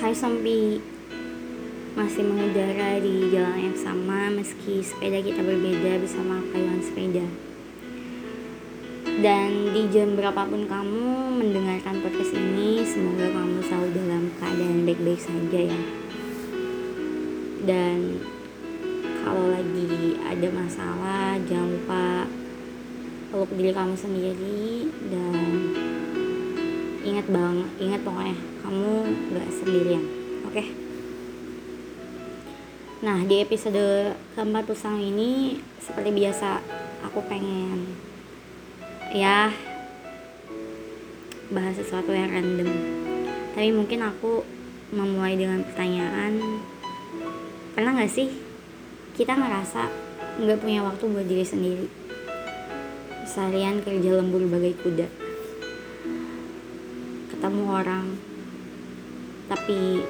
Hai Sompi Masih mengudara di jalan yang sama Meski sepeda kita berbeda bersama kayuan sepeda. Dan di jam berapapun kamu mendengarkan podcast ini Semoga kamu selalu dalam keadaan baik-baik saja ya. Dan kalau lagi ada masalah jangan lupa peluk diri kamu sendiri dan ingat bang ingat pokoknya kamu gak sendirian oke? Okay? nah di episode keempat pusang ini seperti biasa aku pengen ya bahas sesuatu yang random. Tapi mungkin aku memulai dengan pertanyaan pernah gak sih kita ngerasa nggak punya waktu buat diri sendiri? Seharian kerja lembur bagai kuda orang. Tapi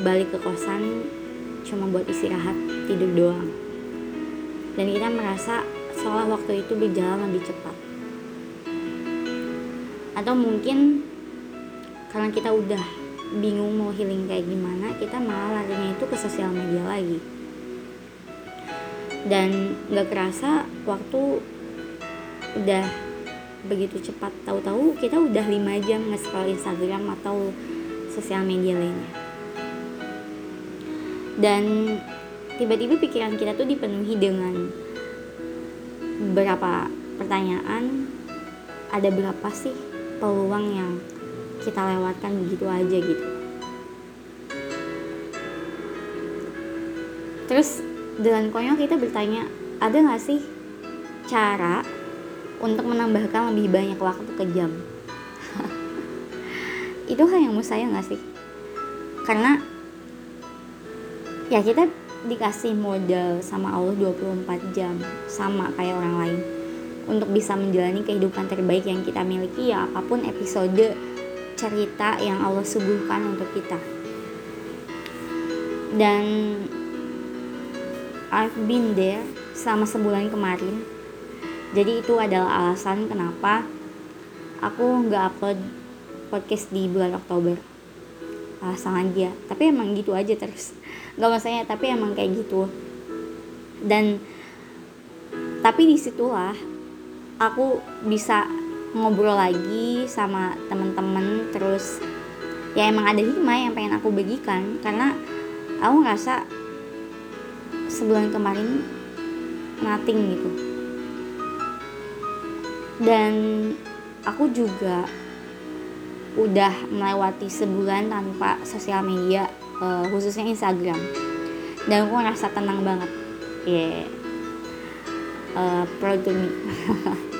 balik ke kosan cuma buat istirahat tidur doang. Dan kita merasa seolah waktu itu berjalan lebih cepat. Atau mungkin karena kita udah bingung mau healing kayak gimana kita malah larinya itu ke sosial media lagi. Dan gak kerasa waktu udah begitu cepat. Tahu-tahu kita udah 5 jam nge-scroll Instagram atau sosial media lainnya. Dan tiba-tiba pikiran kita tuh dipenuhi dengan beberapa pertanyaan ada berapa sih peluang yang kita lewatkan begitu aja gitu. Terus dengan konyol kita bertanya ada gak sih cara untuk menambahkan lebih banyak waktu ke jam. Itu hal yang mustahil gak sih? Karena ya kita dikasih modal sama Allah 24 jam sama kayak orang lain. Untuk bisa menjalani kehidupan terbaik yang kita miliki ya apa pun episode cerita yang Allah suguhkan untuk kita. Dan I've been there selama sebulan kemarin jadi itu adalah alasan kenapa aku nggak upload podcast di bulan Oktober. Alasan aja. Tapi emang gitu aja terus. Nggak maksudnya tapi emang kayak gitu. Dan tapi di situlah aku bisa ngobrol lagi sama temen-temen terus ya emang ada hikmah yang pengen aku bagikan. Karena aku ngerasa sebulan kemarin nothing gitu dan aku juga udah melewati sebulan tanpa sosial media uh, khususnya Instagram. Dan aku ngerasa tenang banget. Ya yeah. uh, proud to me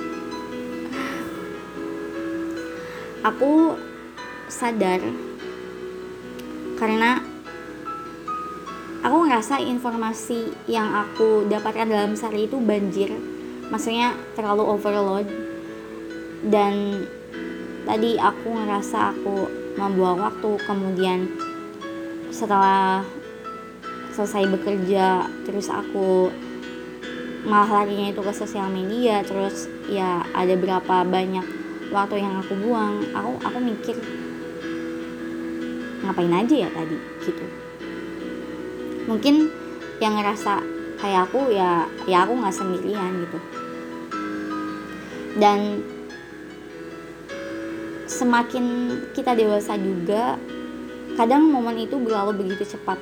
aku sadar karena aku ngerasa informasi yang aku dapatkan dalam sehari itu banjir. Maksudnya terlalu overload dan tadi aku ngerasa aku membuang waktu. Kemudian setelah selesai bekerja terus aku malah larinya itu ke sosial media terus ya ada berapa banyak waktu yang aku buang aku aku mikir ngapain aja ya tadi? Gitu. Mungkin yang ngerasa kayak aku ya ya aku nggak sendirian gitu. Dan semakin kita dewasa juga kadang momen itu berlalu begitu cepat.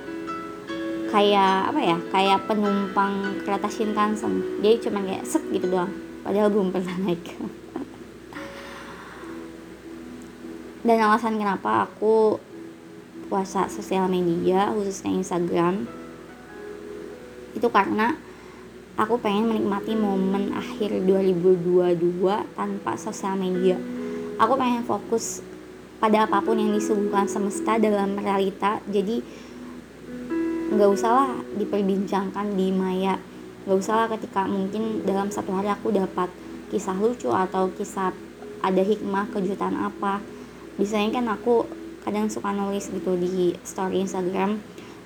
Kayak apa ya kayak penumpang kereta Shinkansen. Jadi cuma kayak set gitu doang padahal belum pernah naik. Dan alasan kenapa aku puasa sosial media khususnya Instagram itu karena aku pengen menikmati momen akhir 2022 tanpa sosial media aku pengen fokus pada apa pun yang disuguhkan semesta dalam realita. Jadi nggak usahlah diperbincangkan di maya. Nggak usahlah ketika mungkin dalam satu hari aku dapat kisah lucu atau kisah ada hikmah kejutan apa. Biasanya kan aku kadang suka nulis gitu di story Instagram.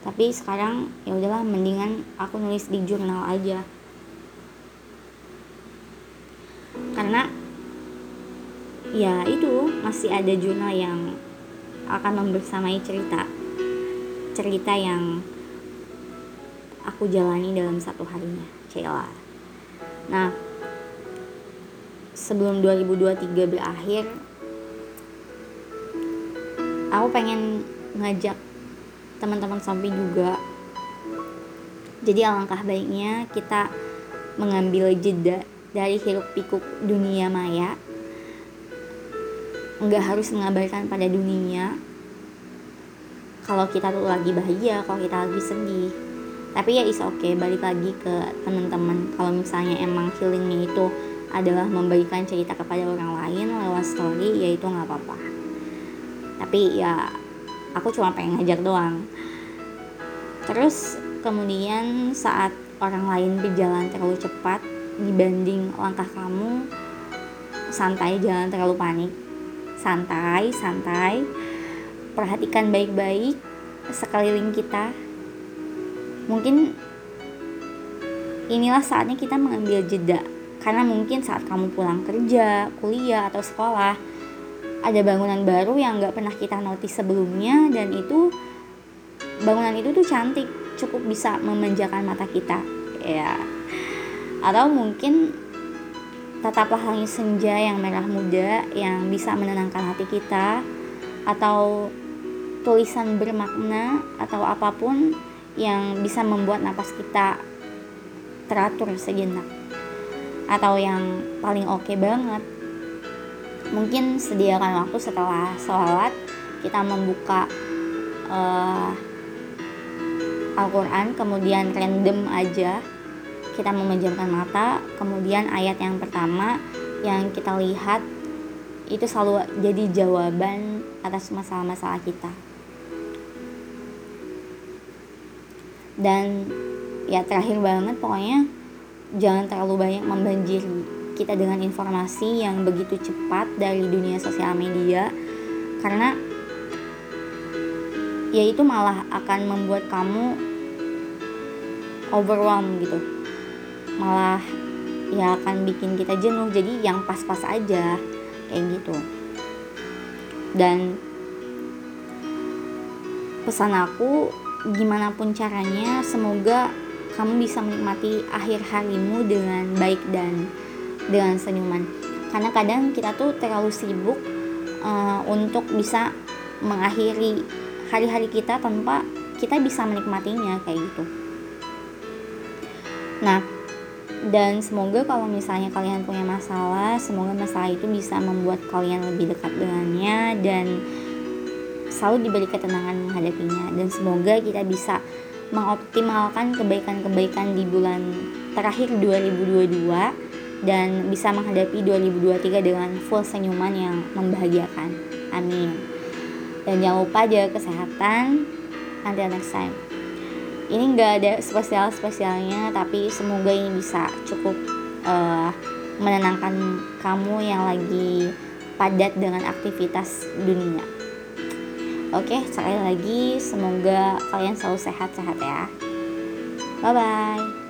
Tapi sekarang ya udahlah mendingan aku nulis di jurnal aja. Karena ya itu masih ada jurnal yang akan membersamai cerita. Cerita yang aku jalani dalam satu harinya Cila nah sebelum 2023 berakhir aku pengen ngajak teman-teman sampai juga. Jadi alangkah baiknya kita mengambil jeda dari hiruk pikuk dunia maya nggak harus mengabarkan pada dunia kalau kita tuh lagi bahagia kalau kita lagi sedih. Tapi ya is oke okay, balik lagi ke teman-teman. Kalau misalnya emang healingnya itu adalah memberikan cerita kepada orang lain lewat story ya itu nggak apa-apa. Tapi ya aku cuma pengen ngajar doang. Terus kemudian saat orang lain berjalan terlalu cepat dibanding langkah kamu santai jangan terlalu panik santai santai. Perhatikan baik-baik sekeliling kita. Mungkin inilah saatnya kita mengambil jeda. Karena mungkin saat kamu pulang kerja, kuliah atau sekolah ada bangunan baru yang nggak pernah kita notice sebelumnya dan itu bangunan itu tuh cantik. Cukup bisa memanjakan mata kita. Ya. Atau mungkin tataplah langit senja yang merah muda yang bisa menenangkan hati kita atau tulisan bermakna atau apa pun yang bisa membuat napas kita teratur sejenak atau yang paling oke okay banget. Mungkin sediakan waktu setelah sholat kita membuka uh, Al-Quran kemudian random aja kita memejamkan mata kemudian ayat yang pertama yang kita lihat itu selalu jadi jawaban atas masalah-masalah kita. Dan ya terakhir banget pokoknya jangan terlalu banyak membanjiri kita dengan informasi yang begitu cepat dari dunia sosial media karena ya itu malah akan membuat kamu overwhelmed gitu malah ya akan bikin kita jenuh. Jadi yang pas-pas aja kayak gitu. Dan pesan aku gimana pun caranya semoga kamu bisa menikmati akhir harimu dengan baik dan dengan senyuman. Karena kadang kita tuh terlalu sibuk uh, untuk bisa mengakhiri hari-hari kita tanpa kita bisa menikmatinya kayak gitu. Nah dan semoga kalau misalnya kalian punya masalah semoga masalah itu bisa membuat kalian lebih dekat dengannya dan selalu diberi ketenangan menghadapinya dan semoga kita bisa mengoptimalkan kebaikan-kebaikan di bulan terakhir 2022 dan bisa menghadapi 2023 dengan full senyuman yang membahagiakan. Amin. Dan jangan lupa jaga kesehatan. Until next time. Ini nggak ada spesial-spesialnya, tapi semoga ini bisa cukup uh, menenangkan kamu yang lagi padat dengan aktivitas dunia. Oke, sekali lagi semoga kalian selalu sehat-sehat ya. Bye bye.